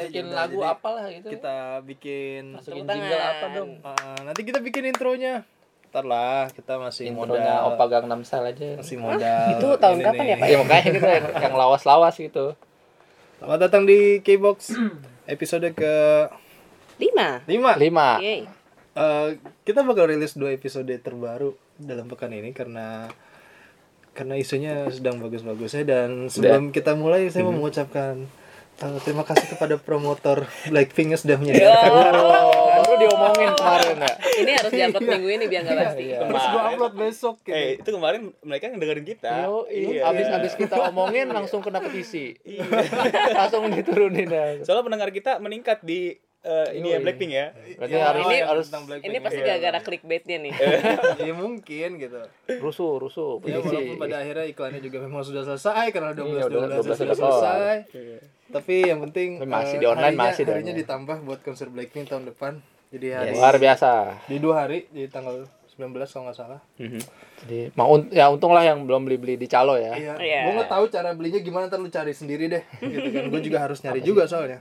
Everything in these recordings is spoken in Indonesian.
masukin lagu jadi apalah gitu Kita bikin masukin jingle apa dong uh, nanti kita bikin intronya. Ntar lah, kita masih intronya modal Opa Gangnam Style aja masih modal. Itu tahun ini kapan nih. ya, Pak? ya makanya gitu yang, lawas-lawas gitu Selamat datang di K-Box episode ke Lima. 5 lima Yeay. Eh, kita bakal rilis dua episode terbaru dalam pekan ini karena karena isunya sedang bagus-bagusnya dan sebelum kita mulai saya mau mengucapkan eh, terima kasih kepada promotor Blackpink yang sudah menyediakan. Oh, baru diomongin kemarin ya. Ini harus diupload minggu ini biar nggak pasti. terus gua upload besok gitu. Eh, itu kemarin mereka ngedengerin kita. Yo, Iya. abis abis kita omongin langsung kena petisi. Langsung diturunin ya. Soalnya pendengar kita meningkat di eh, ini ya. Blackpink ya. berarti Ya, harus yang harus tentang Blackpink Ini pasti ya. gara-gara clickbaitnya nih. ya mungkin gitu. Rusuh rusuh ya walaupun pada akhirnya iklannya juga memang sudah selesai karena 12 Iya, udah 12 12 sudah udah selesai. tapi yang penting masih eh, di online, harinya- masih di harinya ditambah buat konser Blackpink tahun depan. Jadi hari luar biasa. di dua hari di tanggal 19 kalau nggak salah. Jadi mau un- ya untung lah yang belum beli beli di calo ya. Iya. Iya. gue nggak tahu cara belinya gimana ntar lu cari sendiri deh. Gitu kan. Gue juga harus nyari juga soalnya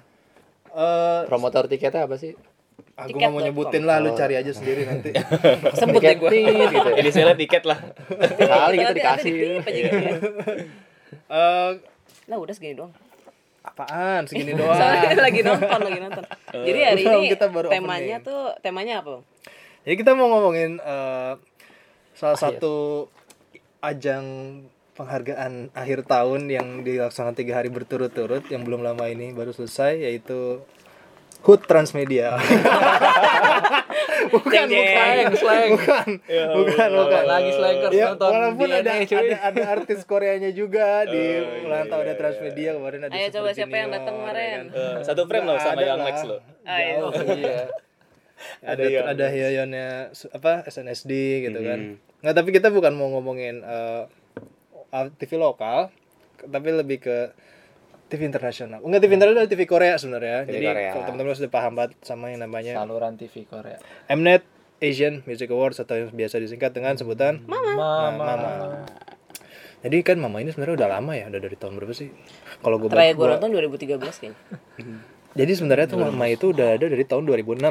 eh promotor tiketnya apa sih aku nggak mau nyebutin lah lu cari aja sendiri nanti Sebut deh gue. Gitu Ini saya tiket lah. kali kita Nanti ada dikasih gitu ya. eh Nah udah segini doang. apaan segini doang Soalnya lagi nonton, lagi nonton. Jadi hari ini kita baru temanya opening. tuh temanya apa? Jadi kita mau ngomongin eh, salah satu ajang penghargaan akhir tahun yang dilaksanakan tiga hari berturut-turut yang belum lama ini baru selesai yaitu HUT Transmedia. bukan, bukan, slang bukan, bukan, bukan. lagi slankers Ya, nonton walaupun ada, DNA, cuy. ada ada artis Koreanya juga di ulang tahun ada Transmedia kemarin ada Ayo Super coba siapa yang datang kemarin? ya. Eh, satu frame loh sama Ada yang lah. Lex lo. Ayo. iya ada Ada ada Hyunnya su- apa SNSD gitu kan nggak tapi kita bukan mau ngomongin uh, TV lokal tapi lebih ke TV internasional. Enggak TV internasional TV Korea sebenarnya. Jadi Korea. kalau teman-teman sudah paham banget sama yang namanya saluran TV Korea. Mnet Asian Music Awards atau yang biasa disingkat dengan sebutan mama. Mama. jadi kan Mama ini sebenarnya udah lama ya udah dari tahun berapa sih? Kalau gue Terakhir gue nonton 2013 kayaknya. jadi sebenarnya tuh Mama itu udah ada dari tahun 2006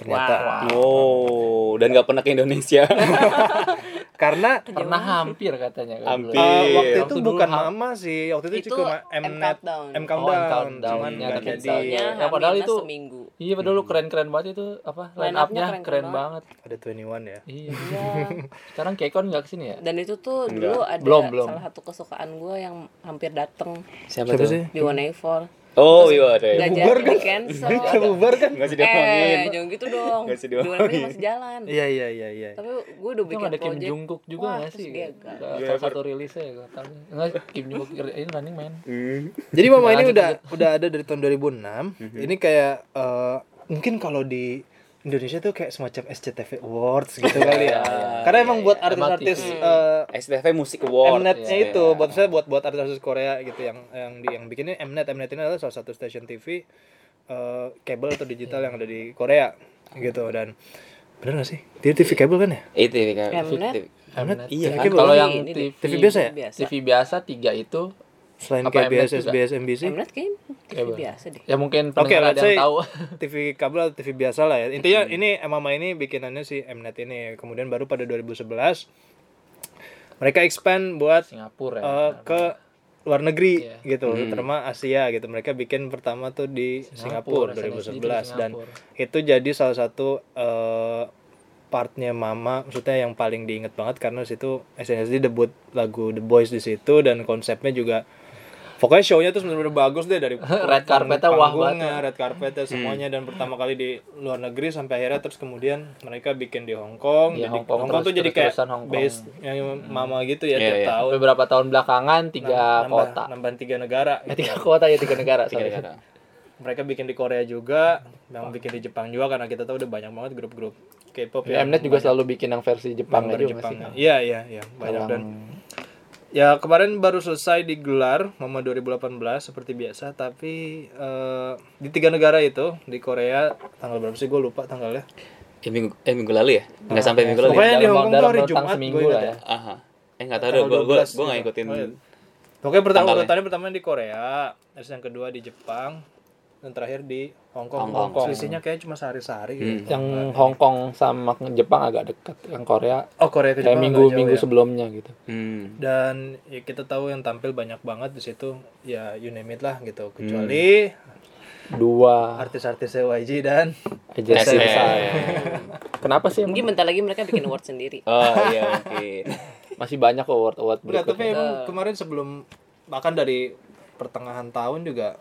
ternyata. Wow, dan nggak pernah ke Indonesia. karena pernah hampir katanya kan. Hampir. Uh, waktu Waktu itu bukan ha- Mama sih, waktu itu, Itu cuma M Countdown. M Oh, Countdown, cuman Ya, nggak tapi jadi. Soalnya Ya, padahal itu- seminggu. iya padahal lu keren keren banget itu apa line Line up-nya keren keren, banget. banget Ada 21 ya. iya Iya. sekarang Kekon nggak ke sini ya Dan itu tuh dulu ada Belum, belum. salah satu kesukaan gue yang hampir dateng Siapa, Siapa tuh? sih? B1A4. Oh iya ada ya. Gak jadi di cancel. Kan bubar kan? Nggak sih Eh, diomongin. jangan gitu dong. Nggak usah B1A4 diomongin. masih jalan. Iya iya iya iya. Tapi gue udah bikin nggak ada Kim. Jungkook juga Wah, nggak terus sih dia Nggak, gak. salah satu rilisnya ya gak tahu nggak Kim Jungkook ini Running Man Hmm. Jadi Mama ini udah udah ada dari tahun 2006. Ini kayak eh, mungkin kalau di Indonesia tuh kayak semacam SCTV Awards gitu kali ya. Karena emang buat artis-artis eh, STV Music Award. Mnetnya Iya. itu buat saya buat buat artis-artis Korea gitu yang yang di yang bikinnya Mnet Mnet ini adalah salah satu stasiun TV eh, kabel atau digital yang ada di Korea gitu dan bener gak sih dia TV kabel kan ya Eh, TV kan. Mnet? Mnet Iya, kan kabel. kalau yang TV, TV biasa ya? Biasa. TV biasa tiga itu selain Apa KBS Mnet juga? SBS MBC Mnet kayaknya TV Kabel. biasa deh. ya mungkin Oke, pendengar let's ada yang tahu TV kabel atau TV biasa lah ya. Intinya ini Mama ini bikinannya si Mnet ini. Kemudian baru pada 2011 mereka expand buat Singapura ya eh, ke luar negeri Iya. gitu, terutama Asia gitu. Mereka bikin pertama tuh di Singapura, SNSD 2011 di dan Singapura. itu jadi salah satu eh, partnya Mama, maksudnya yang paling diinget banget karena situ SNSD debut lagu The Boys di situ dan konsepnya juga pokoknya show-nya tuh benar-benar bagus deh dari Red carpetnya wah panggungnya, banget red carpetnya semuanya. Dan pertama kali di luar negeri sampai akhirnya terus kemudian mereka bikin di Hong Kong. Iya, jadi Hong Kong Hong Kong terus tuh jadi kayak Hong Kong. base yang mama gitu ya Iya, tiap iya. tahun. Beberapa tahun belakangan tiga nambah, kota. nambah tiga negara eh, tiga kota ya tiga negara Tiga negara. mereka bikin di Korea juga yang bikin di Jepang juga karena kita tahu udah banyak banget grup-grup K-pop Ya, Mnet juga selalu bikin yang versi Jepang aja Jepang iya iya iya. Banyak. Dan ya kemarin baru selesai digelar Mama 2018 seperti biasa tapi eh, di tiga negara itu di Korea tanggal berapa sih gue lupa tanggalnya Eh minggu, eh minggu lalu ya? Enggak sampai minggu lalu. Pokoknya ya? di Dalam- Hong Kong tuh hari Jumat seminggu gue lah ya. ya. Aha. Eh enggak tahu deh, gua gua gua enggak ngikutin. Oh, iya. Pokoknya pertama urutannya pertama di Korea, terus yang kedua di Jepang, dan terakhir di Hong Kong. Hong Kong. Selisihnya kayak cuma sehari-sehari gitu. Yang Hong Kong sama Jepang agak dekat. Yang Korea Oh Korea ke kayak Jepang minggu agak jauh minggu ya. sebelumnya gitu. Hmm. dan ya kita tahu yang tampil banyak banget di situ ya you name it lah gitu kecuali Dua artis-artis YG dan aja SM. Kenapa sih? Mungkin bentar lagi mereka bikin award sendiri. Oh iya mungkin. Masih banyak kok award award Enggak, tapi berikutnya. emang kemarin sebelum bahkan dari pertengahan tahun juga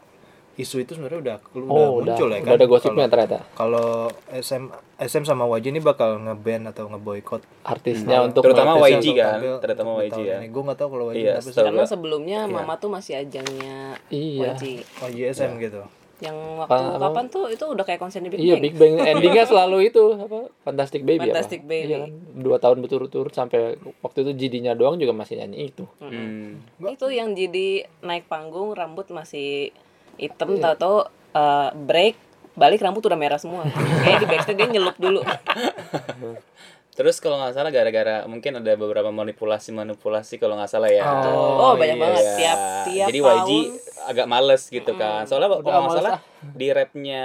isu itu sebenarnya udah udah Oh, udah, muncul ya kan. udah ada gosipnya Kalau- ternyata. Kalau SM SM sama YG ini bakal nge-ban atau nge-boycott Artisnya untuk Terutama YG kan, tampil terutama YG ya. Ini gue nggak tahu kalau YG Iya, setahu Karena sebelumnya Mama tuh masih ajangnya Iya. YG. Oh YSM gitu. Yang waktu Apa- kapan tuh itu udah kayak konser di Big Iya Bang. Big Bang endingnya selalu itu apa Fantastic Baby Fantastic apa? Baby. Iya kan dua tahun berturut-turut sampai waktu itu JD-nya doang juga masih nyanyi itu. Hmm. Itu yang jadi naik panggung rambut masih hitam Iya. tahu uh, break balik rambut udah merah semua. Kayak di backstage dia nyelup dulu. Terus kalau nggak salah gara-gara mungkin ada beberapa manipulasi manipulasi kalau nggak salah ya. Oh, banyak banget Iya. tiap tiap Jadi tahun. YG agak males gitu kan. Soalnya kalau nggak salah di rapnya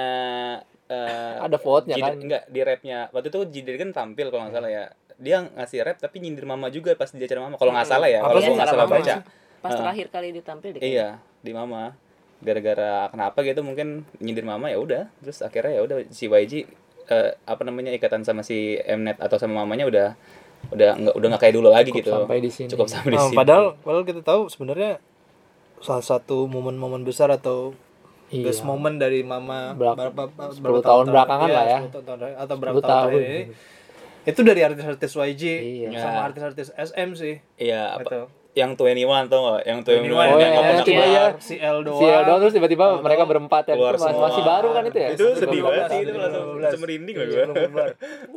eh, Ada vote-nya kan. Enggak, di rapnya waktu itu Jider kan tampil kalau nggak salah ya. Dia ngasih rap tapi nyindir mama juga pas di acara mama. Kalau nggak salah ya, kalau gua nggak salah baca. Pas Ah. terakhir kali ditampil di Iya, di mama. Gara-gara kenapa gitu mungkin nyindir mama ya udah. Terus akhirnya ya udah si YG eh, apa namanya ikatan sama si Mnet atau sama mamanya udah udah nggak udah nggak kayak dulu lagi Cukup gitu. sampai di sini. Cukup sampai di Oh, sini. padahal padahal kita tahu sebenarnya salah satu momen-momen besar atau Iya. best moment dari mama Belak- berapa 10 tahun belakangan iya, lah ya. 10 tahun terakhir, atau berapa 10 tahun, tahun. ini itu dari artis-artis YG Iya. sama Ya. artis-artis SM sih Iya, apa gitu. Yang 21 tau gak? Yang 21 21 Oh, yang pernah cuma keluar. ya. si L doang Si Eldon terus tiba-tiba mereka berempat ya. Keluar Itu masih, semua. masih baru kan itu ya? Itu sedih banget sih, itu langsung merinding Iya, gue.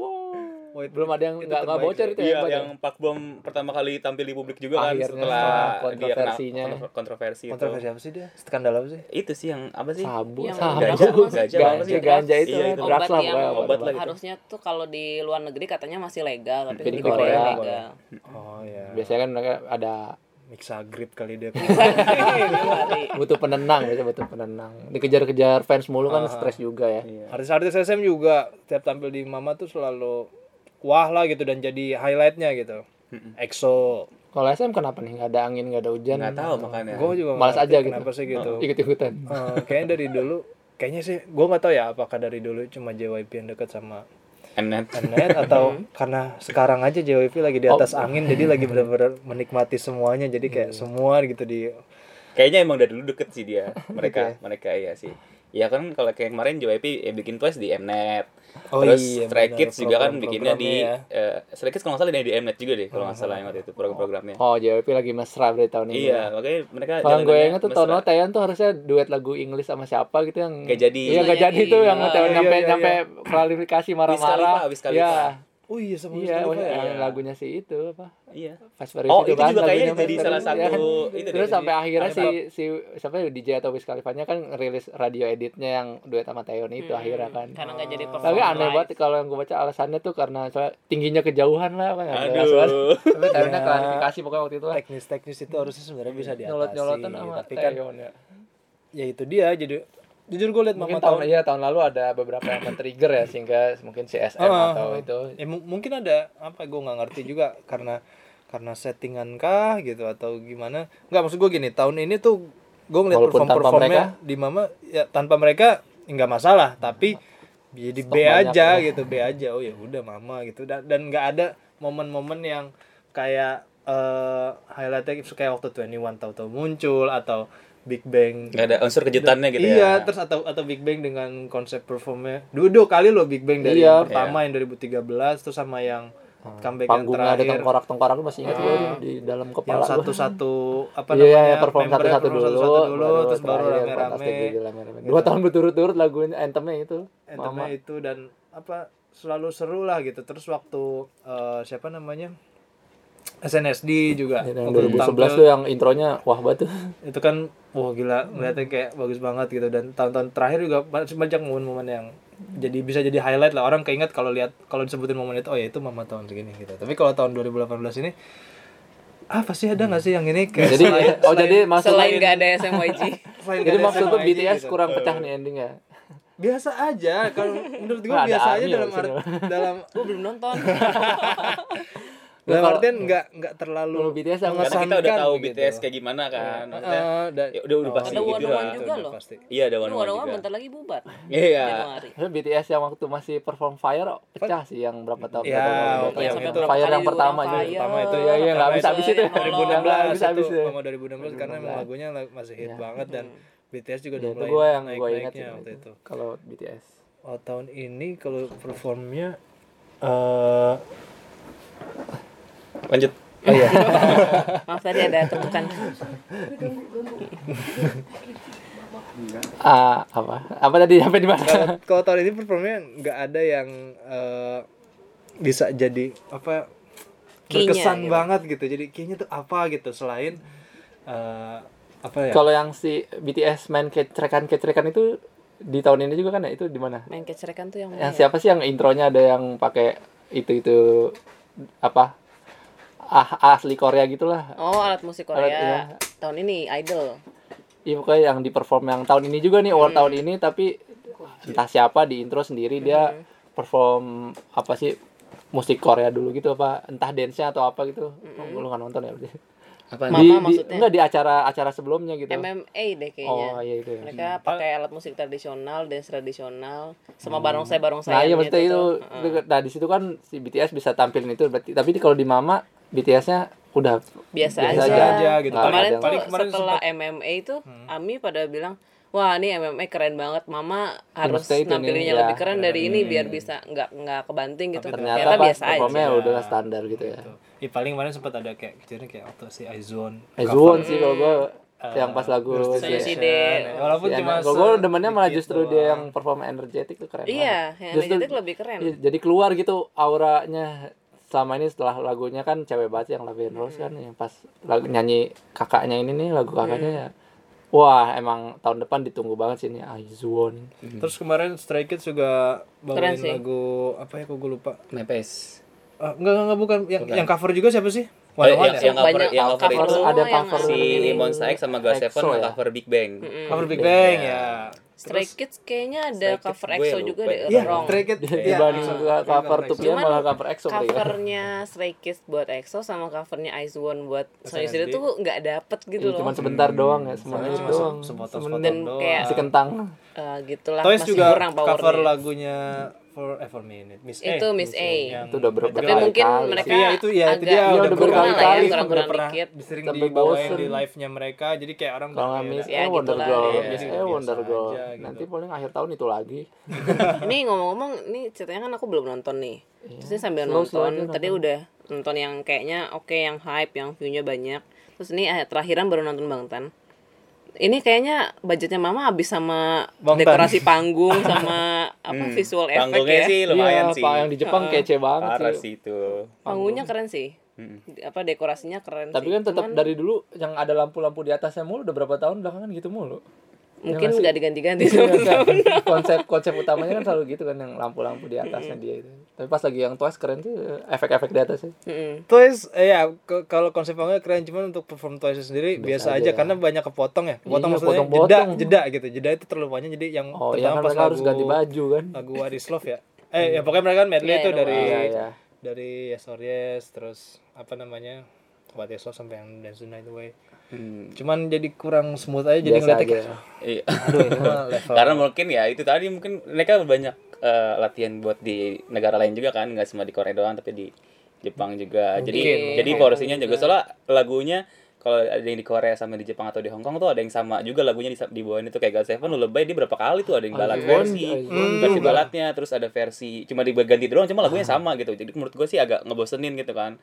Wow. Belum ada yang nggak nggak bocor itu ya. Iya, ya? yang Pak Bom pertama kali tampil di publik juga kan Akhirnya setelah setelah dia kena kontroversinya. kontro- kontroversi itu. kontroversi apa sih dia skandal apa sih Itu sih yang apa sih? Sabu, Yang sabu. ganja, ganja? Ganja, ganja itu Iya, kan, itu. obat lah yang obat lah gitu. harusnya tuh kalau di luar negeri katanya masih legal tapi di di Korea Korea legal. oh ya Biasanya kan mereka ada mixagrip kali dia butuh penenang biasanya butuh penenang. Dikejar-kejar fans mulu kan stres juga ya. Iya. artis-artis SM juga tiap tampil di Mama tuh selalu wah lah gitu dan jadi highlightnya gitu EXO Kalau SM kenapa nih? Nggak ada angin, nggak ada hujan. Nggak tahu makanya. gue juga Malas aja gitu. kenapa sih gitu Ikut-ikutan. Eh, kayaknya dari dulu kayaknya sih gue nggak tahu ya apakah dari dulu cuma JYP yang dekat sama Mnet. Mnet atau karena sekarang aja JYP lagi di Oh. atas angin jadi lagi benar-benar menikmati semuanya jadi kayak semua gitu di Kayaknya emang dari dulu deket sih dia. Mereka, mereka iya sih. Ya kan kalau kayak kemarin JYP ya bikin Twice di Mnet. Oh Terus iya, Stray Kids juga kan bikinnya di program-programnya eh, Stray Kids kalau nggak salah di Mnet juga deh kalau nggak salah yang waktu itu program-programnya. Oh, JYP lagi mesra berarti tahun ini. Iya, makanya mereka Kalau gue jalanannya ingat tuh tahun Taeyeon tuh harusnya duet lagu Inggris sama siapa gitu yang Nggak jadi. Iya, nggak jadi tuh yang Iya, Taeyeon iya, nyampe iya, nyampe kualifikasi marah-marah. Wiz Iya. Oh iya sama Iya, Khalifa ya? yang lagunya si itu apa? Iya. Fast Furious Oh, itu juga lagunya kayaknya jadi salah kan? satu itu deh, Terus jadi sampai akhirnya si si siapa ya, DJ atau Wiz Khalifanya kan rilis radio editnya yang duet sama Taeyeon itu akhirnya kan. Karena nggak jadi perform Tapi aneh live. banget kalau yang gue baca alasannya tuh karena soalnya tingginya kejauhan lah banget. Aduh. Tapi Taeyeonnya Ya. klarifikasi pokoknya waktu itu lah. teknis-teknis itu harusnya sebenarnya bisa diatasi Nyolot-nyolotan sama tapi kan Taeyeon ya. ya itu dia jadi jujur gue liat Mungkin mama tahun tahun iya tahun lalu ada beberapa yang men-trigger ya sehingga mungkin si SM Ah, atau ah. itu. Ya, mu- mungkin ada apa gue nggak ngerti juga karena karena settingan kah gitu atau gimana. Nggak maksud gue gini tahun ini tuh gue ngeliat Walaupun perform performnya di mama ya tanpa mereka nggak masalah tapi jadi B aja ya. gitu B aja. Oh ya udah mama gitu. Dan dan nggak ada momen-momen yang kayak eh highlightnya kayak waktu 21 tahu-tahu muncul atau Big Bang Nggak ada unsur kejutannya gitu iya, ya. terus atau atau Big Bang dengan konsep performnya. Dua, dua kali loh Big Bang dari Iya. yang pertama yang 2013 terus sama yang comeback yang panggungnya ada terakhir. tengkorak-tengkorak lu masih ingat gue di dalam Yang kepala gua. satu-satu apa Iya, namanya? perform membernya satu-satu perform dulu, satu-satu dulu terus baru terakhir rame-rame. Fantastic Baby rame-rame. Dua tahun berturut-turut lagunya anthemnya itu. Entemnya Mama. itu dan apa selalu seru lah gitu. Terus waktu eh, siapa namanya? SNSD juga Yang waktu 2011 tampil, tuh yang intronya wah banget tuh. itu kan wah gila ngeliatnya kayak bagus banget gitu dan tahun-tahun terakhir juga banyak momen-momen yang jadi bisa jadi highlight lah orang keinget kalau lihat kalau disebutin momen itu oh ya itu mama tahun segini gitu tapi kalau tahun 2018 ini apa sih ada nggak sih yang ini kayak Jadi selain- oh jadi maksudnya Selain nggak ada SMYG. selain Jadi maksud tuh BTS gitu. kurang pecah nih endingnya. biasa aja kalau menurut gue ada biasa aja dalam art, dalam Gue belum nonton. dalam kalau- artian nggak nggak terlalu Kalau BTS yang Karena kita udah tahu gitu. BTS kayak gimana kan. Maksudnya, Eh, dan- ya udah udah pasti Ada gitu lah. Juga loh. pasti. Iya ada one one juga. bentar lagi bubar. Iya. Terus BTS yang waktu masih perform Fire pecah sih yang berapa tahun Ya, berapa tahun, yang sampai Fire yang pertama juga. Pertama itu Iya, iya, nggak pertama bisa itu habis itu. 2016 Nggak bisa habis itu itu. sama 2016 karena emang lagunya lag- masih hit Iya. banget dan BTS juga Ya, udah itu mulai gue yang gue ingat waktu itu Kalau BTS. oh tahun ini kalau performnya eh Lanjut. oh iya Maaf tadi ada ketukan. Ah, apa? Apa tadi sampai di mana? kalau kalau tahun ini performnya nggak ada yang eh, bisa jadi apa berkesan gitu. banget gitu jadi kayaknya tuh apa gitu selain eh, apa ya Kalau yang si BTS main kecrekan-kecrekan itu di tahun ini juga kan ya itu di mana? Main kecerekan tuh yang Yang ya? siapa sih yang intronya ada yang pakai itu itu apa? Ah, asli Korea gitulah. Oh, alat musik Alat, Korea. iya. Tahun ini Idol. Iya pokoknya yang di perform yang tahun ini juga nih award tahun ini tapi entah siapa di intro sendiri dia perform apa sih musik Korea dulu gitu apa entah dance-nya atau apa gitu. Lu nggak nonton ya berarti. Apa? Mama di, di, maksudnya? enggak di acara-acara sebelumnya gitu. MMA deh kayaknya. Oh iya itu ya. Mereka pakai alat musik tradisional, dance tradisional, sama barongsai barongsai. Nah iya maksudnya itu, itu- nah di situ kan si BTS bisa tampilin itu berarti tapi kalau di Mama BTS-nya udah biasa, Biasa aja. aja aja gitu. Nggak Kemarin tuh Paling kemarin setelah MMA itu Ami pada bilang Wah ini MMA keren banget, Mama harus nampilinnya ya. lebih keren dari ini biar bisa nggak nggak kebanting gitu. ternyata pas biasa performnya aja. udah standar gitu ya. ya paling kemarin sempat ada kayak kejadian kayak waktu si Aizone Aizone sih kalau gue yang pas lagu si-. Ya, walaupun si cuma gue demennya malah justru doang. dia yang perform energetik tuh keren Iya, energetik lebih keren. Iya, jadi keluar gitu auranya selama ini setelah lagunya kan cewek banget yang Love and Rose kan yang pas lagu nyanyi kakaknya ini nih lagu kakaknya ya wah emang tahun depan ditunggu banget sih ini Aizone terus kemarin Stray Kids juga bawain Keren sih. lagu apa ya kok gue lupa Mepes. Ah, enggak, enggak, enggak, bukan. Yang, yang cover juga siapa sih? Oh, One yang, ya? yang cover Banyak yang cover, cover itu semua ada yang cover si ini. Monsta X sama God Seven ya? cover Big Bang. Cover Big Bang ya. Stray Kids kayaknya ada Stray Kids cover EXO juga deh, Iya, Wrong. Stray Kids. Iya. dibanding Ah, juga cover Cuman malah cover EXO ya. covernya Stray Kids buat EXO sama covernya Ice-One buat Soyuzuru SNSD. tuh nggak dapet gitu Iya, loh. cuman sebentar doang ya semuanya itu cuma doang se- sepotong Semen- Dan sepotong kayak- si kentang Eh, gitulah Toys masih juga cover lagunya for eh for minute. Miss A. Itu Miss A. Yang Itu udah berapa Tapi mungkin kali mereka Iya itu ya itu agak dia Iya, udah berkali-kali kan udah pernah dikit. sering dibawain di live-nya mereka. Jadi kayak orang kalau udah nggak kayak Miss Ya, eh Wonder gitulah. Girl Iya, Miss iya, biasa Wonder Girl aja gitu. nanti paling akhir tahun itu lagi. Ini ngomong-ngomong ini ceritanya kan aku belum nonton nih. Terus ini sambil nonton tadi udah nonton yang kayaknya oke yang hype yang view-nya banyak. Terus ini eh, terakhiran baru nonton Bang Tan. Ini kayaknya budgetnya mama habis sama Bang Tan. dekorasi panggung sama apa Hmm, visual effect Panggungnya ya sih lumayan Iya, sih. Pak, yang di Jepang kece banget Parah sih sih itu. panggungnya keren sih Mm. apa dekorasinya keren tapi sih. kan tetap Cuman dari dulu yang ada lampu-lampu di atasnya mulu udah berapa tahun belakangan gitu mulu mungkin nggak sih? nggak diganti-ganti Iya, konsep konsep utamanya kan selalu gitu kan yang lampu-lampu di atasnya dia itu tapi pas lagi yang Twice keren tuh efek-efek di atasnya Mm-mm. Twice eh, ya kalau konsep panggungnya keren cuman untuk perform Twice sendiri biasa, Biasa aja. aja. karena banyak kepotong ya. Kepotong Iya, maksudnya jeda potong-potong. jeda gitu. Jeda itu terlalu banyak jadi yang oh iya pertama kan pas mereka harus lagu- ganti baju kan lagu What is Love ya. Eh ya pokoknya mereka kan medley Iya, itu iya, dari iya iya dari Yes or Yes terus apa namanya What is Love sampai yang Dance the Night Away. Hmm. Cuman jadi kurang smooth aja jadi ngeliatnya kayak Iya. aduh ini mah level. Karena mungkin ya itu tadi mungkin mereka banyak eh, latihan buat di negara lain juga kan, nggak cuma di Korea doang tapi di Jepang juga. Jadi Mungkin. jadi porsinya juga soalnya lagunya kalau ada yang di Korea sama di Jepang atau di Hong Kong tuh ada yang sama juga lagunya di dibawain itu kayak God Seven lu lebay dia berapa kali tuh ada yang balad Aizone, versi Aizone versi juga. baladnya terus ada versi cuma diganti doang cuma lagunya sama gitu jadi menurut gue sih agak ngebosenin gitu kan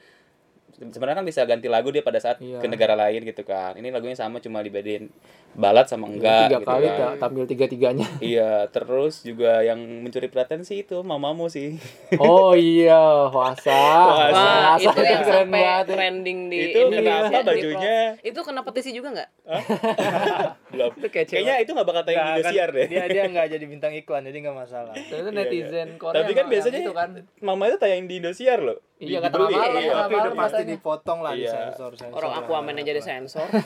sebenarnya kan bisa ganti lagu dia pada saat Iya. ke negara lain gitu kan ini lagunya sama cuma dibedain balad sama enggak tiga gitu kali kan. ta- tampil tiga tiganya Iya, terus juga yang mencuri perhatian sih itu mamamu sih. oh iya Wasa Wasa. Wah, itu yang keren sampai banget ya. trending di Itu Indonesia, kenapa di bajunya? Itu kena petisi juga nggak? Belum. Itu kece Kayaknya itu nggak bakal tayang di kan Indosiar deh. Dia dia nggak jadi bintang iklan jadi nggak masalah. itu netizen Korea Tapi kan biasanya itu kan mama itu tayang di Indosiar loh. Iya, Di- kata mama Iya. Tapi udah pasti dipotong lah Iya. di sensor sensor. Orang aku aman aja di sensor.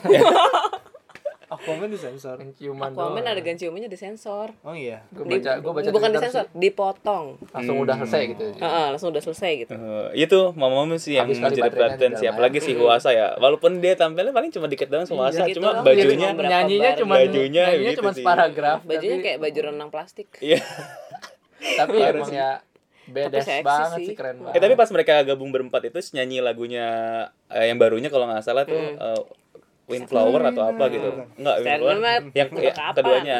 Aquaman disensor. ciuman Aquaman doang. adegan ciumannya disensor. Oh iya. Gua Di- baca gua baca bukan disensor, sih, dipotong. langsung udah selesai gitu Heeh, langsung udah selesai gitu. Eh, itu mama sih yang baterainya perhatian di siapa lagi sih Huasa ya walaupun dia tampilnya paling cuma dikit doang Huasa gitu cuma bajunya nyanyinya cuma Bajunya nyanyinya cuma separagraf Bajunya kayak baju renang plastik. iya tapi emang ya seksi banget sih. sih. keren banget. Eh tapi pas mereka gabung berempat itu nyanyi lagunya eh, yang barunya kalau nggak salah tuh eh, Windflower atau apa gitu. Enggak Windflower yang ya, keduanya.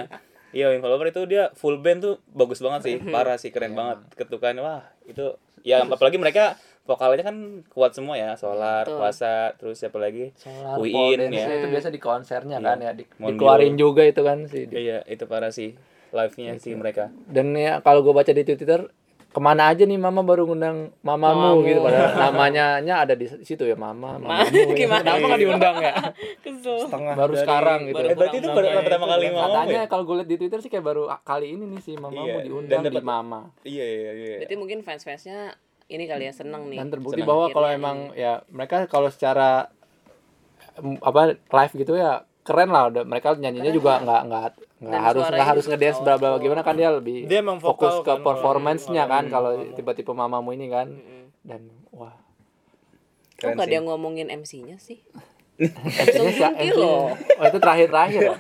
Iya Windflower itu dia full band tuh bagus banget sih. Parah sih keren banget. Ketukan wah itu ya apalagi mereka vokalnya kan kuat semua ya. Solar, Betul. Puasa, terus siapa lagi? Solar Uin dance ya. itu biasa di konsernya Iya. kan ya di, dikeluarin juga itu kan sih Iya, itu parah sih live-nya sih. mereka. dan ya kalau gue baca di Twitter ke mana aja nih mama baru ngundang mamamu Mamamu. gitu padahal namanya nya ada di situ ya mama mamamu ya. Gimana? kenapa nggak diundang ya Kesel. Setengah baru dari- sekarang gitu baru Eh, berarti itu baru pertama kali mama katanya ya? kalau gue lihat di Twitter sih kayak baru kali ini nih si mamamu Iya, diundang dan di mama Iya, iya, iya. Berarti mungkin fans-fansnya ini kali ya seneng nih. dan terbukti Senang. bahwa kalau emang ya mereka kalau secara em, apa live gitu ya keren lah udah mereka nyanyinya juga nggak nggak nggak harus nggak harus ngedance bla bla gimana kan dia lebih Dia emang fokus ke kan, performance-nya kan kalau tiba-tiba mamamu ini kan. Dan wah. Kok nggak sih. dia ngomongin MC-nya sih? Si- Sungki MC loh. oh itu terakhir-terakhir ya?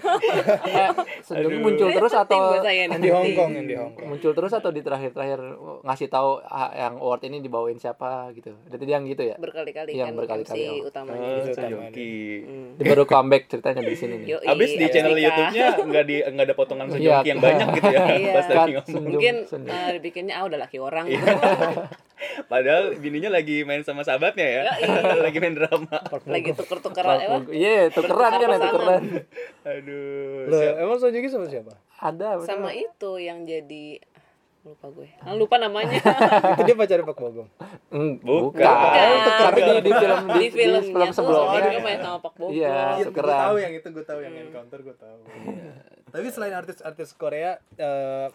eh, Senyum muncul terus atau di Hong Kong, yang di Hong Kong. muncul terus atau di terakhir-terakhir ngasih tahu ah, yang award ini dibawain siapa gitu dia yang gitu ya Berkali-kali Yang kan berkali-kali, MC oh. utamanya. Oh, Itu Sejoki. Hmm. dia baru comeback ceritanya di sini nih Yoi, Abis di channel. YouTube-nya nggak di nggak ada potongan Iya. sejoki yang banyak gitu ya. Iya. Pas ngomong. Mungkin eh, dibikinnya ah udah laki orang. Padahal bininya lagi main sama sahabatnya ya. lagi main drama. Lagi tuker-tukeran ya. iya tukeran kan ya tukeran Aduh. Loh, emang Sojuki sama siapa? ada Sama itu yang jadi lupa gue. Ah, lupa namanya. Itu dia pacarnya Pak Bogom. Mm, Bukan. bukan. tapi di, di film di, di film tuh sebelumnya dia juga main sama Pak Bogor. Iya. Iya, gue tukeran. tahu yang itu gue tahu yang encounter gue tahu. Tapi selain artis-artis Korea eh,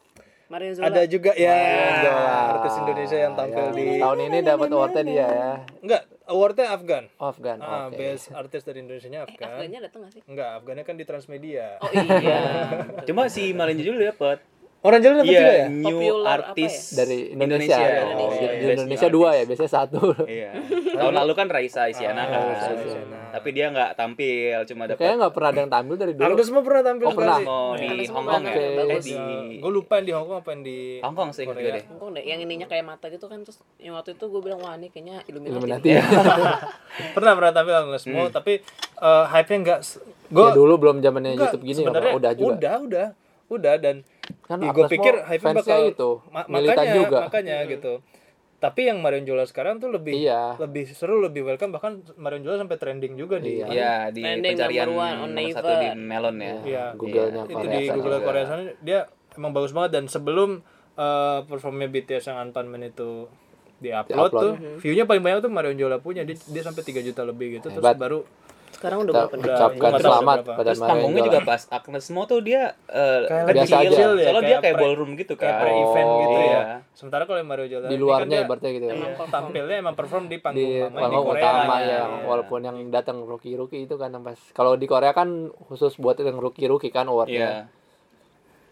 Mario Zola. ada juga ya Zola. artis Indonesia yang tampil Ya, di tahun ini dapat awardnya dia ya enggak awardnya Afgan. oh, Afgan Ah, oke best artis dari Indonesia Eh, Afgan. Afgannya datang gak sih? Enggak, Afgannya kan di Transmedia. Oh iya. Cuma si Malinja dulu dapat. Orang jalan dapat juga ya? New Popular artis dari Indonesia, Indonesia. ya. Oh, di, di Indonesia new dua artist. ya biasanya satu Iya. Tahun lalu kan Raisa Isyana Ah, kan. Raisa Isyana. Tapi dia nggak tampil, cuma dapat kayaknya nggak pernah ada yang tampil dari dulu Agnes semua pernah tampil Oh, pernah. Oh, di Hong Kong ya? Eh, di Gue lupa yang di Hong Kong apa yang di Hong Kong sih gue Korea. deh. Hong Kong deh, yang ininya kayak mata gitu kan terus yang waktu itu gue bilang wah ini kayaknya Illuminati. Illuminati deh." pernah pernah tampil Agnes semua tapi eh, hype-nya enggak gue ya dulu belum zamannya YouTube gini ya, udah juga udah udah udah dan kan gue Agnes pikir fansnya bakal itu ma- makanya juga makanya gitu tapi yang Marion Jola sekarang tuh lebih Iya. lebih seru lebih welcome bahkan Marion Jola sampai trending juga di Iya. Iya, di Trending pencarian number one on nomor satu di Melon ya. Iya. Google-nya itu di Google juga. Korea sana dia emang bagus banget dan sebelum eh, performnya BTS yang Unpunman itu di-upload Di-upload. tuh view-nya paling banyak tuh Marion Jola punya dia, dia sampai 3 juta lebih gitu terus Hebat. baru Sekarang udah berapa? Udah, ucapkan selamat berapa. pada Terus panggungnya Jola. juga pas Agnes Mo tuh dia eh, Kayak biasa kecil, aja. ya, Soalnya dia kayak kayak pre- ballroom gitu kayak kan. pre-event Oh, gitu iya. ya sementara kalau yang Mario Jola di luarnya kan ibaratnya gitu ya Iya, tampilnya emang perform di panggung di utama panggung Korea utama ya Iya. walaupun yang datang rookie rookie itu kan pas kalau di Korea kan khusus buat yang rookie rookie kan awardnya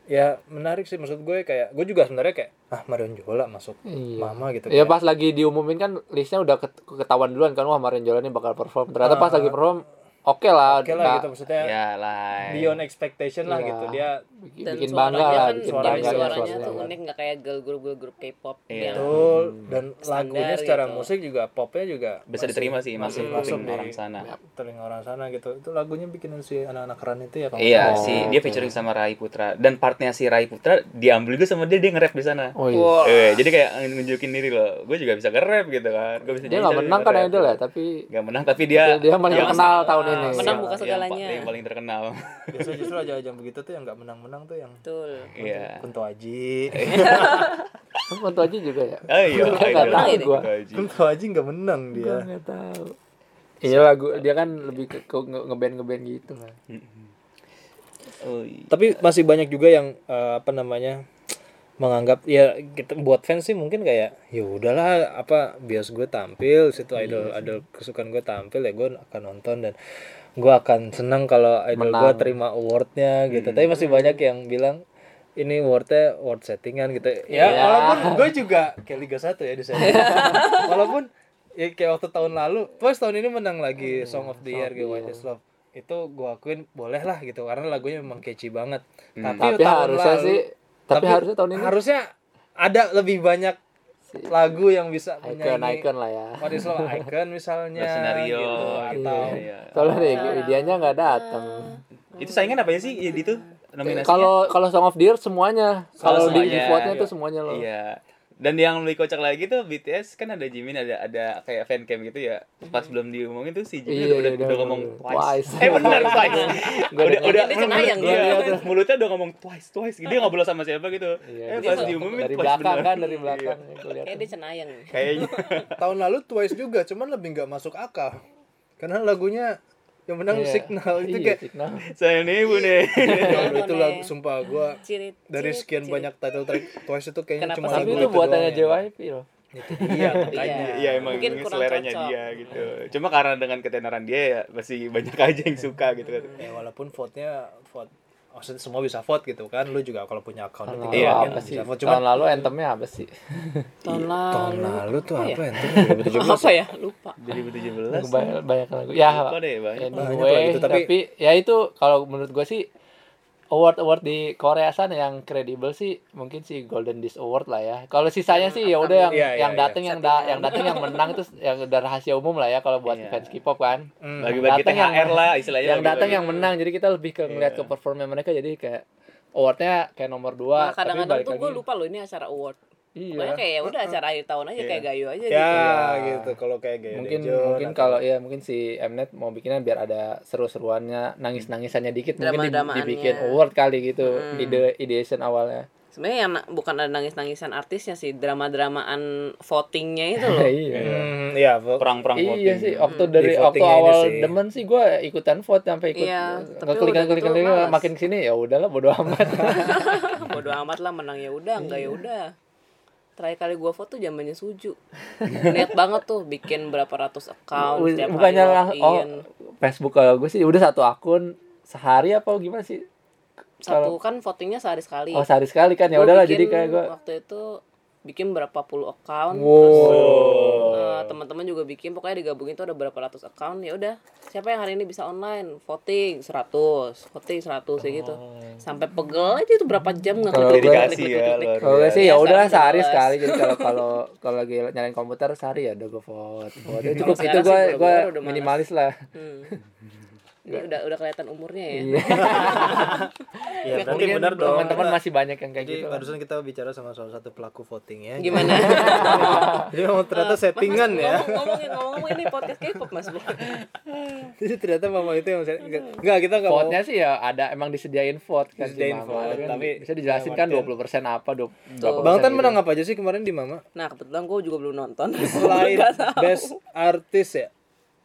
ya menarik sih maksud gue kayak gue juga sebenarnya kayak ah Marion Jola masuk Iya. mama gitu Ya kayak, pas lagi diumumin kan listnya udah ket- ketahuan duluan kan wah Mario Jola ini bakal perform. Ternyata pas lagi perform oke lah. Ah. oke lah nggak- gitu maksudnya Ya lah. beyond expectation lah Iya. gitu dia bikin, Dan bikin suaranya bangga lah, kan, bikin suaranya- bangga ya suaranya suaranya. tuh unik nggak kayak girl group girl group K-pop Iya. yang betul dan Standar lagunya secara gitu. musik juga popnya juga Bisa diterima sih masuk masuk di orang sana. telinga orang sana gitu itu lagunya bikinan si anak-anak keren itu ya Iya salah. sih, dia featuring sama Rai Putra dan partnya si Rai Putra diambil juga sama dia dia nge-rap di sana. Oh iya. Wah. Eh, jadi kayak nunjukin diri loh. Gue juga bisa nge-rap gitu kan. Gue bisa Dia nggak menang kan nge-rap. idol ya, tapi Nggak menang tapi dia dia paling yang- terkenal tahun ini. Menang yang- bukan segalanya. Yang paling terkenal. biasa justru aja ajang begitu tuh yang nggak menang-menang tuh yang betul. Iya. Kunto Aji Kunto Aji juga ya. Oh iya, Nggak tahu gua. Kunto Aji. Nggak menang Gua dia nggak tahu. Iya lagu dia kan lebih ke, ke nge- ngeband ngeband gitu kan. Oh, iya. tapi masih banyak juga yang eh, apa namanya menganggap ya kita buat fans sih mungkin kayak ya udahlah apa bias gue tampil situ idol idol kesukaan gue tampil ya gue akan nonton dan gue akan senang kalau idol gue terima awardnya gitu. Tapi masih banyak yang bilang ini awardnya award settingan gitu. Ya Iya. walaupun gue juga kayak Liga 1 ya di sana walaupun ya kayak waktu tahun lalu Twice tahun ini menang lagi Song of the Year gitu White is Love. Itu gue akuin boleh lah gitu karena lagunya memang catchy banget. Tapi, Tapi tahun harusnya lalu- sih tapi, harusnya tahun ini harusnya ada lebih banyak lagu yang bisa icon menyanyi icon lah ya. What is Love Icon misalnya Skenario, gitu, atau iya, iya. Soalnya nih dianya nggak datang. Itu saingan apa ya sih di itu nominasinya? Kalau kalau Song of the Year semuanya. Kalau di, vote-nya tuh semuanya loh. Iya. Dan yang lebih kocak lagi tuh BTS kan ada Jimin ada ada kayak fan cam gitu ya. Pas belum diomongin tuh si Iya, Jimin udah, udah, udah udah ngomong twice. twice. Eh benar twice. udah udah iya, dia. iya, mulutnya udah ngomong twice twice. Dia ngobrol sama siapa gitu. Iya, eh pas diumumin dari twice belakang bener. kan dari belakang Iya. Kayak dia cenayang. Kayaknya. tahun lalu Twice juga cuman lebih nggak masuk akal karena lagunya yang menang Iya. Signal itu Iya, kayak signal. Saya nih bu nih. Aduh, itu lagu sumpah gua Cirit, dari sekian cirit. banyak title track Twice itu kayaknya Kenapa cuma lagu Tapi itu itu buatannya ya. JYP loh. Iya, makanya. Iya emang Mungkin kurang seleranya cocok. dia gitu. Cuma karena dengan ketenaran dia ya masih banyak aja yang suka gitu kan. Ya walaupun vote-nya vote maksudnya semua bisa vote gitu kan. Lu juga kalau punya account Tahun lalu Iya, TikTok apa kan sih? bisa vote. Tahun Cuman lalu anthemnya apa sih? Tahun tahun lalu. lalu tuh Apa apa ya? ya? Apa ya? Lupa. 2017. banyak, banyak lagu. Ya, Lupa deh banyak. Banyak anyway, lah gitu, tapi, tapi- ya itu kalau menurut gue sih award award di Korea sana yang kredibel sih mungkin sih Golden Disc Award lah ya. Kalau sisanya sih ya udah yang Iya, iya, yang iya. dateng yang da, yang dateng yang menang itu yang udah rahasia umum lah ya kalau buat Iya. fans K-pop kan. Hmm. Bagi-bagi Datang yang- THR lah istilahnya. yang datang bagi-bagi. yang menang jadi kita lebih ke ngeliat ke performnya mereka jadi kayak awardnya kayak nomor dua Nah, tapi kadang-kadang tuh gue lupa loh ini acara award. Pokoknya iya kayak ya udah acara akhir tahun aja kayak gayo aja Ya gitu. gitu kalau kayak gaya mungkin Dejon mungkin atau- kalau ya mungkin si Mnet mau bikinnya biar ada seru-seruannya nangis-nangisannya dikit mungkin di- Drama-dramaannya. dibikin award kali gitu ide ideation awalnya Sebenarnya yang bukan ada nangis-nangisan artisnya sih, drama-dramaan votingnya itu loh. iya Hmm, iya, perang-perang iya voting. sih waktu dari Di waktu awal sih. demen sih gue ikutan vote sampai ikut Iya, tapi ngeklik udah ngeklik gitu makin ke sini ya udahlah bodo amat Bodo amat lah menang ya udah, enggak Iya. ya udah. Terakhir kali gua foto zamannya Suju. Niat banget tuh bikin berapa ratus account setiap bukannya hari lah oh. Facebook kalau gue sih udah satu akun sehari apa gimana sih Satu kan votingnya sehari sekali. oh sehari sekali kan ya udahlah jadi kayak gue waktu itu bikin berapa puluh account Wow. terus eh, teman-teman juga bikin pokoknya digabungin tuh ada berapa ratus account ya udah siapa yang hari ini bisa online voting 100 voting 100 kayak gitu sampai pegel aja itu berapa jam nggak Kalau gue- ya, Kalau gue sih ya Iya, udah sehari sekali jadi kalau kalau kalau lagi nyalain komputer sehari ya udah gue vote. vote. Ya cukup itu gue gue minimalis lah. Hmm. Ini udah udah kelihatan umurnya ya. Iya. Iya, berarti Mungkin benar dong. Teman-teman masih banyak yang kayak Jadi gitu. barusan kita bicara sama salah satu pelaku voting ya. Gimana? Jadi memang ternyata settingan Mas, ya. Ngomong, ngomongin ngomong ini podcast K-pop Mas. Jadi ternyata mama itu yang enggak, enggak kita enggak mau. Vote-nya sih ya ada emang disediain vote kan Disediain Mama. vote, Kan tapi- bisa dijelasin ya, kan artian- 20% apa 20 Tuh. berapa Bang Tan gitu. menang apa aja sih kemarin di Mama? Nah, kebetulan gue juga belum nonton. Selain best artist ya.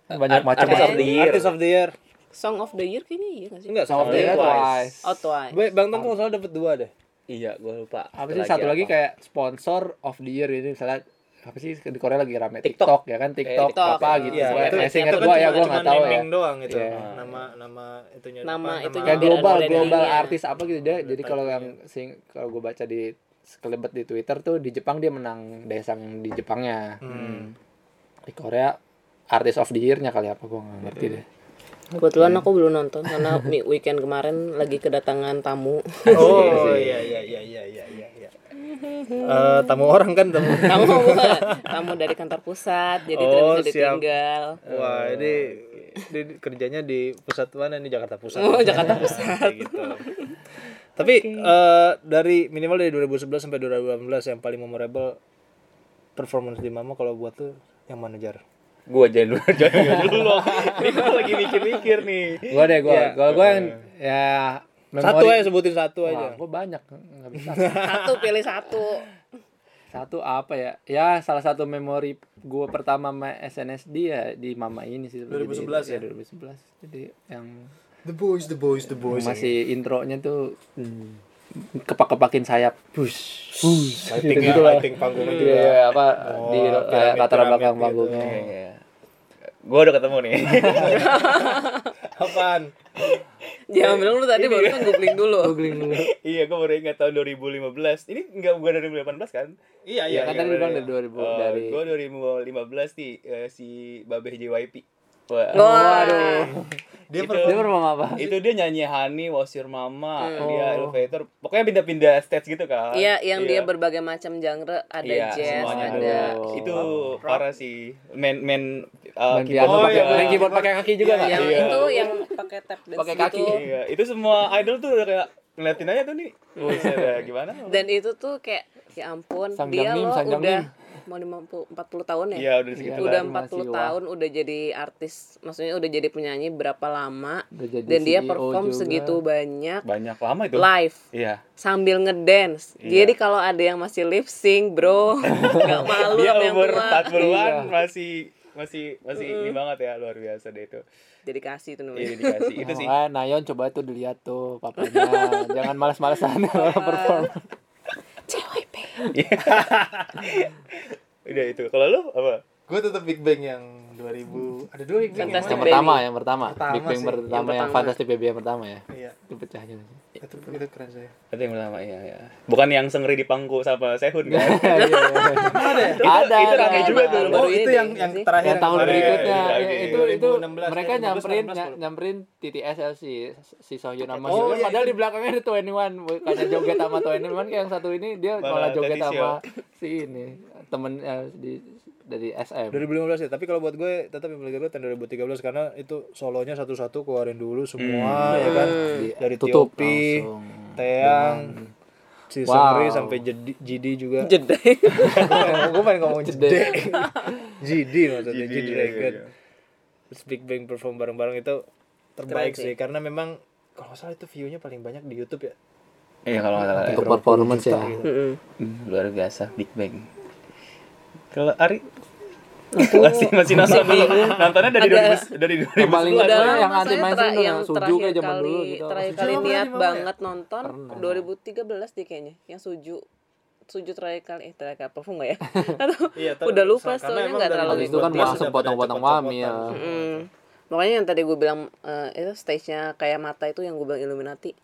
banyak Art- macam artist of the year. Artist of the year. Song of the Year kayaknya iya gak sih? Enggak, Song of the Year Twice. twice. Oh, Twice. Bang Tan kalau nggak salah dapat dua deh. Iya, gue lupa. Apa sih satu lagi kayak sponsor of the year ini misalnya apa sih di Korea lagi rame TikTok. TikTok, ya kan TikTok, TikTok. apa gitu. Iya, Gua- itu, eh, seingat itu gua kan ya cuma- gua nggak tahu ya. naming doang itu. Iya. Nama nama itunya Nama itunya kayak global global artis apa gitu dia jadi kalau yang sing kalau gue baca di sekelebet di Twitter tuh di Jepang dia menang Daesang di Jepangnya Hmm. di Korea artis of the year-nya kali apa gue nggak ngerti deh Kebetulan aku belum nonton karena weekend kemarin lagi kedatangan tamu. Oh iya iya iya iya iya iya. iya. Eh, tamu orang kan tamu. tamu tamu dari kantor pusat, jadi tidak Oh, bisa siap. ditinggal. Wah, ini, ini kerjanya di pusat mana nih Jakarta Pusat. Oh, Jakarta Pusat. Gitu. Tapi eh, dari minimal dari 2011 sampai 2018 yang paling memorable performance di Mama kalau buat tuh yang mana jar? Gue jangan dulu, jangan dulu. Ini gue lagi mikir-mikir nih. gue deh gue Iya. kalau gue yang ya Satu aja sebutin satu aja. gue banyak nggak bisa Satu pilih satu. satu apa ya ya salah satu memori gue pertama sama SNSD ya di Mama ini sih 2011 jadi, ya? 2011 jadi yang The boys, the boys, the boys. masih intronya tuh kepak-kepakin sayap. Push push Lighting gitu ya, lah. lighting panggungnya Iya, juga. apa Oh, di eh, latar belakang gitu. panggungnya. Gue udah ketemu nih. Apaan? Jangan bilang lu tadi baru kan googling dulu. googling dulu. Iya gue baru ingat tahun 2015 ini enggak bukan 2018 kan? Iya Iya, kan tadi bilang dari 2000 Oh, dari gue 2015 nih eh, si Babeh JYP Wah, Waduh. Dia Itu- dia perform apa? itu dia nyanyi Honey Was Your Mama dia elevator pokoknya pindah-pindah stage gitu kan Iya, yang dia berbagai macam genre, ada Iya, jazz, semuanya ada. Oh. Itu parah sih. Main main uh, Main keyboard Oh, pakai iya, main iya. keyboard pakai kaki juga nggak? yang Iya. itu yang pakai tap dance Pakai kaki. gitu. Iya, itu semua idol tuh udah kayak ngeliatin aja tuh nih. Buset gimana? Dan itu tuh kayak ya ampun, Sang dia Sang udah. Mau 50 40 tahun ya? Iya, udah segitu udah lah. 40 Masih, wah. tahun udah jadi artis, maksudnya udah jadi penyanyi berapa lama Udah jadi dan dia CEO perform juga. segitu banyak Banyak lama itu. live Iya. sambil ngedance. Iya. Jadi kalau ada yang masih lip sync, bro, nggak malu Dia yang umur tua. 40-an Iya. masih masih masih ini banget ya luar biasa deh itu. Dedikasi tuh Iya namanya. dikasih itu sih. Ah, Nayon coba tuh dilihat tuh papanya. Jangan males-malesan kalau perform. CYP. Udah itu. Kalau lu apa? Gue tetap Big Bang yang 2000. Ada dua Big Bang. Yang Baby. pertama, yang pertama. Pertama Big Bang sih. pertama Yang yang. Fantastic Baby yang pertama ya. Iya. Itu pecahnya. Itu itu keren sih. Itu yang pertama iya ya. Bukan yang sengri di pangku sama Sehun kan? Ada ya? Itu- Ada, itu ada. rame juga tuh. Baru Oh, itu yang yang terakhir yang tahun berikutnya iya, ya, iya, itu itu 2016, mereka 2018, nyamperin 2018 ny- nyamperin TTS si si Sohyun sama Oh, iya, padahal itu. di belakangnya ada 21 bukannya joget sama 21 kayak yang satu ini dia Malah joget sama si ini temen eh, di dari SM 2015 ya, tapi kalau buat gue tetap yang paling gue tahun 2013 karena itu solonya satu-satu keluarin dulu semua ya kan Di- dari tutup Tiopi, langsung. Teang, si Wow. Sampai Jidi juga. Jeda. gue pengen ngomong Jede. Jidi maksudnya Jidi, Jidi iya, Record. iya. Terus Big Bang perform bareng-bareng itu terbaik Keren sih. sih karena memang kalau nggak salah itu view-nya paling banyak di YouTube ya. Iya kalau nggak salah. untuk performance ya gitu. Hmm, luar biasa Big Bang. Kalau Ari masih masih nonton dulu. Nontonnya dari Agak- 2000 dari 2011. Yang paling Udah yang anti mainstream yang Suju kayak zaman dulu gitu. terakhir kali pernah niat banget nonton Pernah. 2013 deh kayaknya yang Suju Suju terakhir kali eh terakhir kali perform gak ya? Aduh, Iya, udah lupa soalnya nggak terlalu itu kan pada potong-potong wamil Mm. Makanya yang tadi gue bilang eh, itu stage-nya kayak mata itu yang gue bilang Illuminati.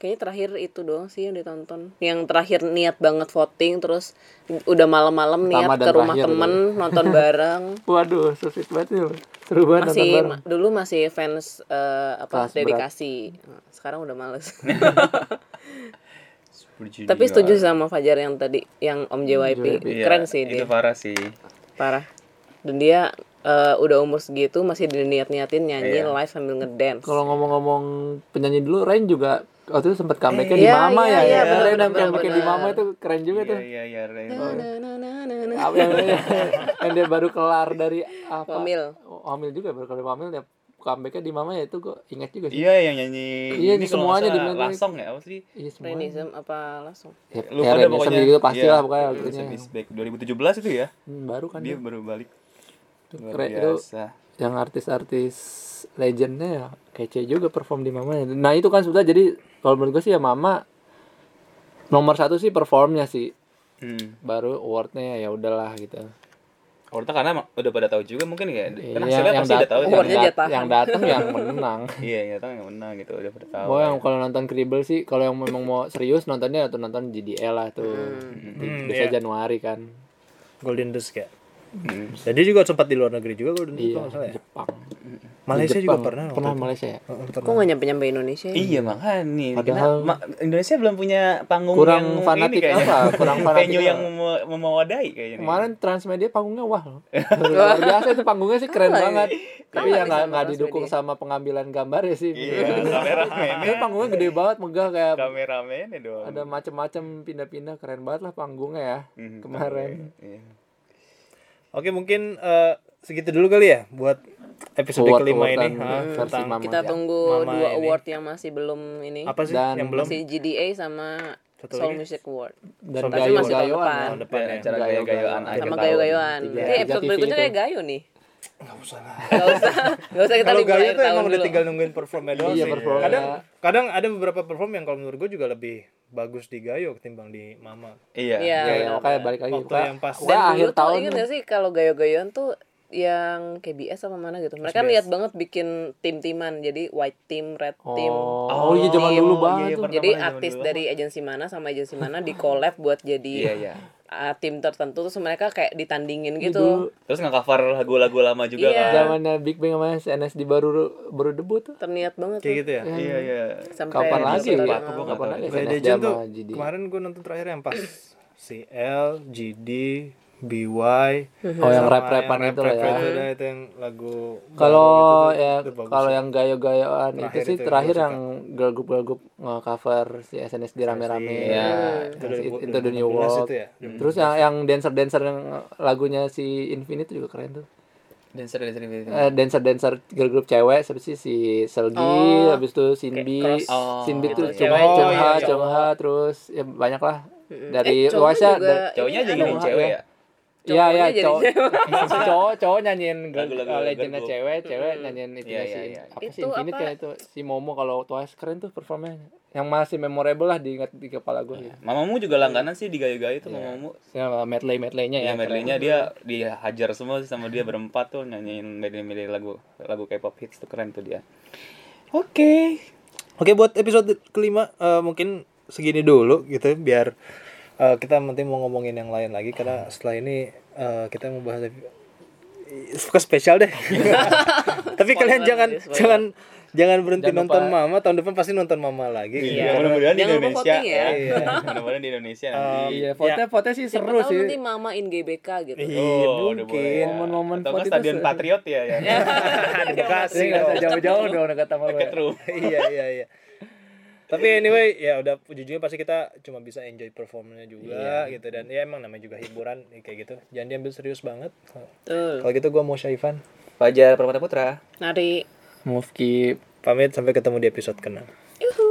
Kayaknya terakhir itu doang sih yang ditonton. Yang terakhir niat banget voting terus udah malam-malam niat ke rumah temen nonton bareng. waduh sweet banget sih seru banget nonton masih bareng. ma- dulu masih fans eh, apa Kelas berat. dedikasi. Sekarang udah males. Tapi setuju sama Fajar yang tadi yang Om JYP. Iya, Keren sih Itu dia. parah sih. Parah. Dan dia eh, udah umur segitu masih diniat-niatin nyanyi Iya. live sambil ngedance. kalau ngomong-ngomong penyanyi dulu Rain juga waktu itu sempat comebacknya di Iya, Mama iya, ya, iya, ya. benar, Rain benar, yang comebacknya di. Mama itu keren juga Iya tuh iya iya. Na. apa yang, yang dia baru kelar dari apa Hamil. Oh, hamil juga baru kelar hamil ya comebacknya di Mama ya itu gue ingat juga sih Iya yang nyanyi Iya, ini di semuanya salah dibilang- Lasong ya apa sih? iya Renism apa langsung? ya, Lupa ya pokoknya. gitu pasti Iya. lah pokoknya waktunya Renism is back 2017 itu ya. Hmm, baru kan Dia dia. baru balik. Luar Keren, itu biasa. yang artis-artis legendnya ya kece juga perform di Mama nah itu kan sudah jadi kalau menurut gue sih ya Mama nomor satu sih performnya sih Hmm. baru awardnya ya udahlah gitu Orta karena emang udah pada tahu juga mungkin ya. Kan Iya, hasilnya pasti dat- udah tahu. yang, kan. Awardnya dat- jatahan. yang datang yang menang Iya, ya tahu yang menang gitu udah pada tahu. Gue yang kalau nonton Kribble sih kalau yang memang mau serius nontonnya atau nonton JDL lah tuh Di- Hmm, biasa iya. Januari kan Golden Disc ya. Hmm. Jadi juga sempat di luar negeri juga Golden Disc iya kalau salah ya. Jepang Malaysia Di juga Jepang. pernah. pernah itu. Malaysia ya Kok pernah. nggak nyampe nyampe Indonesia? ya? Iya makanya. Padahal- ma- Indonesia belum punya panggung Kurang yang fanatik ini apa? Kurang fanatik venue yang mem- memadai kayaknya. kemarin Transmedia panggungnya wah loh luar biasa itu panggungnya sih keren Kalah banget ini. tapi ya nih nggak nggak didukung sama pengambilan gambar ya sih Iya, kameramennya. ini panggungnya gede banget megah kayak Kameramennya doang. ada macem-macem pindah-pindah keren banget lah panggungnya ya Mhm, kemarin Iya. Oke, mungkin eh, segitu dulu kali ya buat episode Award- kelima awardan ini. Ha, versi tentang Mama. Kita tunggu Mama dua ini. award yang masih belum ini. apa sih Dan- yang belum? Masih GDA sama Satu Soul lagi? Music Award. dan Tapi gayo masih tahun gayoan depan. ya. Tahun depan ya. Acara gayo-gayoan akhir Sama. Tiga- Berarti tiga episode berikutnya kayak gayo nih. Nggak usah lah. Gak usah. Gak usah kita Kalau akhir tuh emang udah dulu. tinggal nungguin performnya doang Iya, sih. performnya. Kadang kadang ada beberapa perform yang kalau menurut gue juga lebih bagus di Gayo ketimbang di Mama. Iya. Iya. Ya, ya, makanya balik lagi Waktu yang pas Dan akhir tahun inget gak sih kalau gayo-gayoan tuh yang KBS apa mana gitu mereka niat banget bikin tim-timan jadi white team red team Oh, oh iya zaman dulu iya, banget iya, tuh. pernah jadi zaman artis dulu. dari agensi mana sama agensi mana di collab buat jadi Iya, iya. uh, tim tertentu terus mereka kayak ditandingin gitu Terus nge-cover lagu-lagu lama juga Iya. kan. Zamannya Big Bang sama SNSD baru baru debut tuh. terniat banget kayak tuh. gitu ya Iya, iya. sampai Kapan lagi? aku nggak Kapan lagi tuh kemarin gue nonton terakhir yang pas CL, GD, BY Oh yang sama rap-rapan yang itu lah ya. itu itu yang lagu Kalau gitu tuh, ya itu kalau yang gayo-gayoan itu Terakhir sih itu terakhir yang girl group girl group nge-cover si SNSD rame-rame. Iya. itu Yang dari si- Into the New 2016 World. itu ya Terus yang yang dancer-dancer yang lagunya si Infinite juga keren tuh. Dancer dancer dancer. Eh, dancer-dancer girl group cewek siapa sih si Selgi, Oh, habis itu Sinbi, Oh, Sinbi tuh gitu, Ha, cowok. Chung Ha, terus ya banyak lah dari Eh, da- Cowoknya ini aja gini cewek ya. Ya. Iya iya Cowoknya jadi cowok cowok cowok nyanyiin Lagu-lagu uh, legendnya cewek cewek nyanyiin itu Iya, si iya, iya. apa sih Itu Infinite apa? kayak itu si Momo kalau Twice keren tuh performanya yang masih memorable lah diingat di kepala gue gitu. Mamamu juga langganan sih di gayo-gayo tuh mamamu. ya medley medleynya ya Ya medley-nya dia dihajar semua sih sama dia berempat tuh nyanyiin medley-medley lagu lagu K-pop hits tuh keren tuh dia. Oke. Oke buat episode kelima eh, mungkin segini dulu gitu biar eh, kita nanti mau ngomongin yang lain lagi karena setelah ini eh, kita mau bahas suka spesial deh. Tapi kalian jangan spoiler. jangan jangan berhenti Jangan nonton lupa- Mama tahun depan pasti nonton Mama lagi. Iya, mudah-mudahan di Indonesia ya. Iya. Mudah-mudahan di Indonesia nanti. iya foto foto sih Siapa seru tahu sih nanti mama in GBK gitu Iya, Oh, mungkin. ya. Momen-momen itu Stadion Patriot ya ya. di Bekasi. Sih nggak usah jauh-jauh dong dekat sama iya iya iya. Tapi anyway ya udah jujurnya pasti kita cuma bisa enjoy performanya juga gitu dan ya emang namanya juga hiburan ya, kayak gitu. Jangan diambil serius banget. Kalau gitu gua mau Syaifan Fajar Permata Putra. nari Mufki pamit sampai ketemu di episode ke-6. Yuhu.